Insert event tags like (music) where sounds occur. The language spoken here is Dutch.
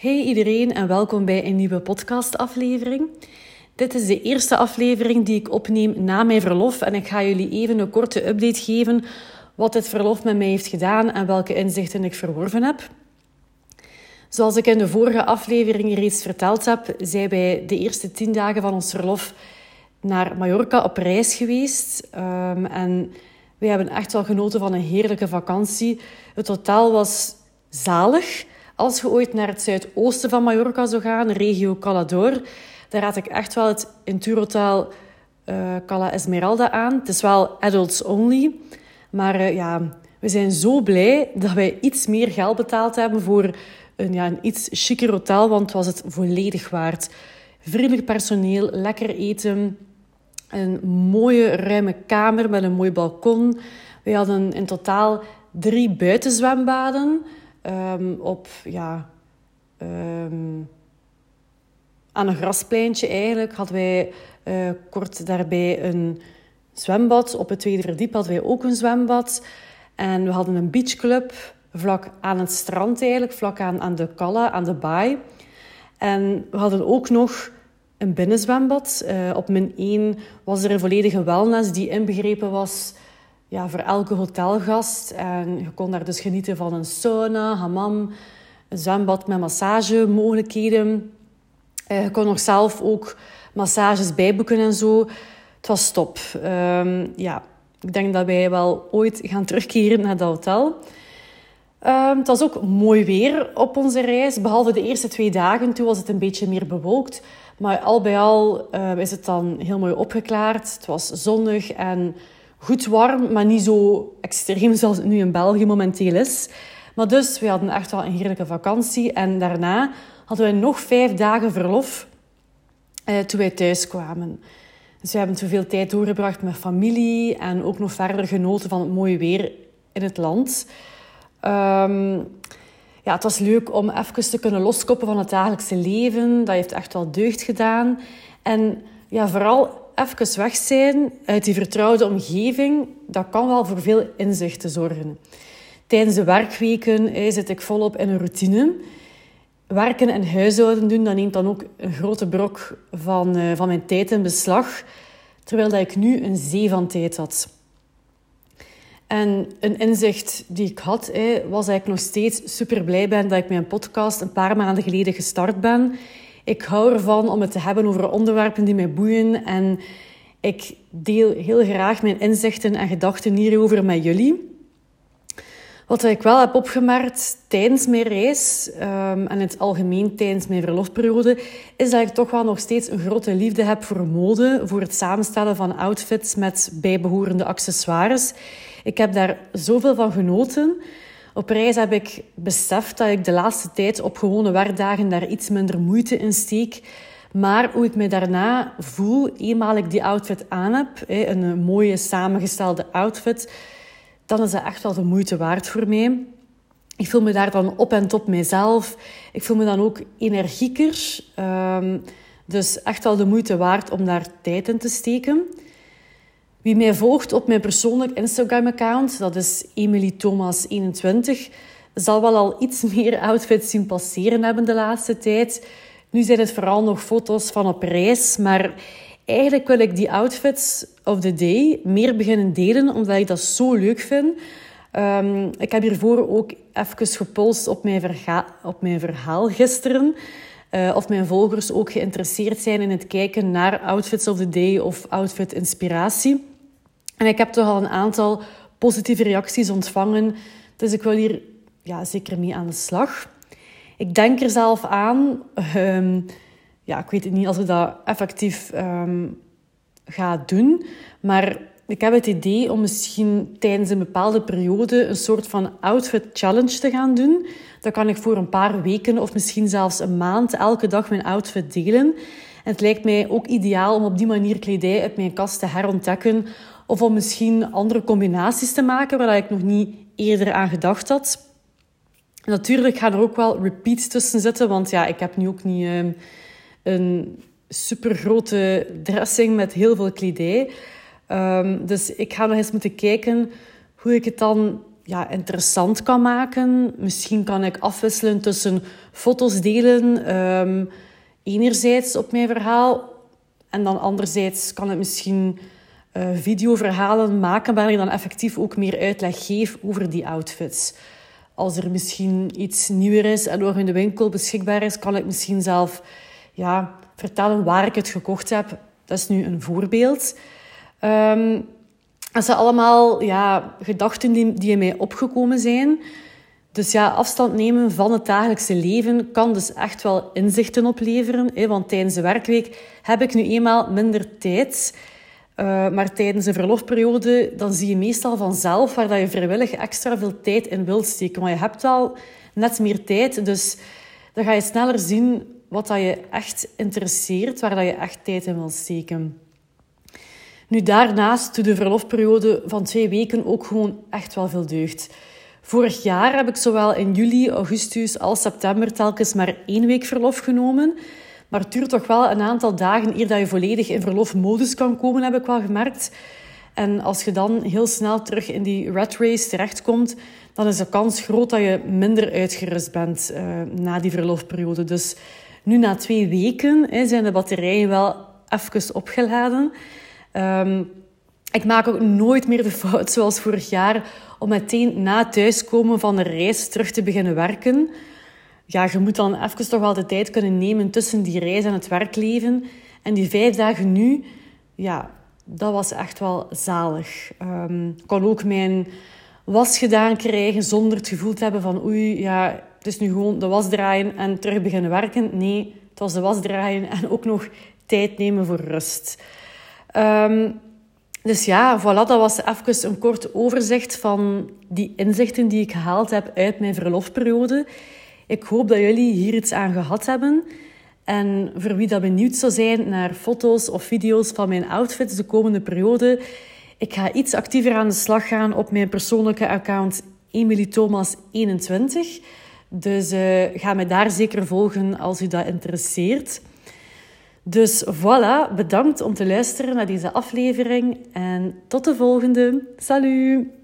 Hey iedereen en welkom bij een nieuwe podcastaflevering. Dit is de eerste aflevering die ik opneem na mijn verlof en ik ga jullie even een korte update geven wat dit verlof met mij heeft gedaan en welke inzichten ik verworven heb. Zoals ik in de vorige aflevering reeds verteld heb, zijn wij de eerste tien dagen van ons verlof naar Mallorca op reis geweest. Um, en wij hebben echt wel genoten van een heerlijke vakantie. Het totaal was zalig. Als je ooit naar het zuidoosten van Mallorca zou gaan, regio Calador, daar raad ik echt wel het Inturotaal uh, Cala Esmeralda aan. Het is wel adults only, maar uh, ja, we zijn zo blij dat wij iets meer geld betaald hebben voor een, ja, een iets chiquer hotel, want was het volledig waard. Vriendelijk personeel, lekker eten, een mooie ruime kamer met een mooi balkon. We hadden in totaal drie buitenzwembaden um, op ja, um, aan een graspleintje eigenlijk hadden wij uh, kort daarbij een zwembad. Op het tweede verdiep hadden wij ook een zwembad. En we hadden een beachclub vlak aan het strand eigenlijk, vlak aan, aan de Calla, aan de baai. En we hadden ook nog een binnenzwembad. Uh, op min 1 was er een volledige wellness die inbegrepen was ja, voor elke hotelgast. En je kon daar dus genieten van een sauna, hammam, een zwembad met massagemogelijkheden. Uh, je kon nog zelf ook massages bijboeken en zo. Het was top. Um, ja, ik denk dat wij wel ooit gaan terugkeren naar dat hotel. Um, het was ook mooi weer op onze reis, behalve de eerste twee dagen. Toen was het een beetje meer bewolkt. Maar al bij al uh, is het dan heel mooi opgeklaard. Het was zonnig en goed warm, maar niet zo extreem zoals het nu in België momenteel is. Maar dus, we hadden echt wel een heerlijke vakantie. En daarna hadden we nog vijf dagen verlof uh, toen wij thuis kwamen. Dus we hebben zoveel tijd doorgebracht met familie en ook nog verder genoten van het mooie weer in het land. Um, ja, het was leuk om even te kunnen loskoppen van het dagelijkse leven. Dat heeft echt wel deugd gedaan. En ja, vooral even weg zijn uit die vertrouwde omgeving, dat kan wel voor veel inzichten zorgen. Tijdens de werkweken zit ik volop in een routine. Werken en huishouden doen, dat neemt dan ook een grote brok van, uh, van mijn tijd in beslag. Terwijl dat ik nu een zee van tijd had. En een inzicht die ik had, was dat ik nog steeds super blij ben dat ik mijn podcast een paar maanden geleden gestart ben. Ik hou ervan om het te hebben over onderwerpen die mij boeien. En ik deel heel graag mijn inzichten en gedachten hierover met jullie. Wat ik wel heb opgemerkt tijdens mijn reis um, en het algemeen tijdens mijn verlofperiode, is dat ik toch wel nog steeds een grote liefde heb voor mode, voor het samenstellen van outfits met bijbehorende accessoires. Ik heb daar zoveel van genoten. Op reis heb ik beseft dat ik de laatste tijd op gewone werkdagen daar iets minder moeite in steek. Maar hoe ik me daarna voel, eenmaal ik die outfit aan heb, een mooie samengestelde outfit, dan is dat echt wel de moeite waard voor mij. Ik voel me daar dan op en top mijzelf. Ik voel me dan ook energieker. Ehm, dus echt wel de moeite waard om daar tijd in te steken. Wie mij volgt op mijn persoonlijk Instagram-account, dat is EmilyThomas21, zal wel al iets (laughs) meer outfits zien passeren hebben de laatste tijd. Nu zijn het vooral nog foto's van op reis, maar eigenlijk wil ik die outfits of the day meer beginnen delen, omdat ik dat zo leuk vind. Um, ik heb hiervoor ook even gepolst op mijn, op mijn verhaal gisteren. Uh, of mijn volgers ook geïnteresseerd zijn in het kijken naar outfits of the day of outfit inspiratie. En ik heb toch al een aantal positieve reacties ontvangen. Dus ik wil hier ja, zeker mee aan de slag. Ik denk er zelf aan. Um, ja, ik weet niet als ik dat effectief um, ga doen. Maar ik heb het idee om misschien tijdens een bepaalde periode een soort van outfit challenge te gaan doen. Dan kan ik voor een paar weken of misschien zelfs een maand elke dag mijn outfit delen. En het lijkt mij ook ideaal om op die manier kledij uit mijn kast te herontdekken. Of om misschien andere combinaties te maken waar ik nog niet eerder aan gedacht had. Natuurlijk gaan er ook wel repeats tussen zitten, want ja, ik heb nu ook niet uh, een super grote dressing met heel veel kledij. Um, dus ik ga nog eens moeten kijken hoe ik het dan ja, interessant kan maken. Misschien kan ik afwisselen tussen foto's delen, um, enerzijds op mijn verhaal, en dan anderzijds kan ik misschien uh, videoverhalen maken waar ik dan effectief ook meer uitleg geef over die outfits. Als er misschien iets nieuwer is en nog in de winkel beschikbaar is, kan ik misschien zelf ja, vertellen waar ik het gekocht heb. Dat is nu een voorbeeld. Um, dat zijn allemaal ja, gedachten die, die in mij opgekomen zijn. Dus ja, afstand nemen van het dagelijkse leven kan dus echt wel inzichten opleveren. Hè, want tijdens de werkweek heb ik nu eenmaal minder tijd. Uh, maar tijdens een verlofperiode, dan zie je meestal vanzelf waar dat je vrijwillig extra veel tijd in wilt steken. Want je hebt wel net meer tijd, dus dan ga je sneller zien wat dat je echt interesseert, waar dat je echt tijd in wilt steken. Nu, daarnaast doet de verlofperiode van twee weken ook gewoon echt wel veel deugd. Vorig jaar heb ik zowel in juli, augustus als september telkens maar één week verlof genomen. Maar het duurt toch wel een aantal dagen eer dat je volledig in verlofmodus kan komen, heb ik wel gemerkt. En als je dan heel snel terug in die rat race terechtkomt, dan is de kans groot dat je minder uitgerust bent uh, na die verlofperiode. Dus nu na twee weken hè, zijn de batterijen wel even opgeladen. Um, ik maak ook nooit meer de fout zoals vorig jaar om meteen na thuiskomen van de reis terug te beginnen werken. Ja, je moet dan even toch wel de tijd kunnen nemen tussen die reis en het werkleven. En die vijf dagen nu, ja, dat was echt wel zalig. Um, ik kon ook mijn was gedaan krijgen zonder het gevoel te hebben van oei, ja, het is nu gewoon de was draaien en terug beginnen werken. Nee, het was de was draaien en ook nog tijd nemen voor rust. Um, dus ja, voilà, dat was even een kort overzicht van die inzichten die ik gehaald heb uit mijn verlofperiode. Ik hoop dat jullie hier iets aan gehad hebben. En voor wie dat benieuwd zou zijn naar foto's of video's van mijn outfits de komende periode, ik ga iets actiever aan de slag gaan op mijn persoonlijke account EmilieThomas21. Dus uh, ga me daar zeker volgen als u dat interesseert. Dus voilà, bedankt om te luisteren naar deze aflevering en tot de volgende. Salut!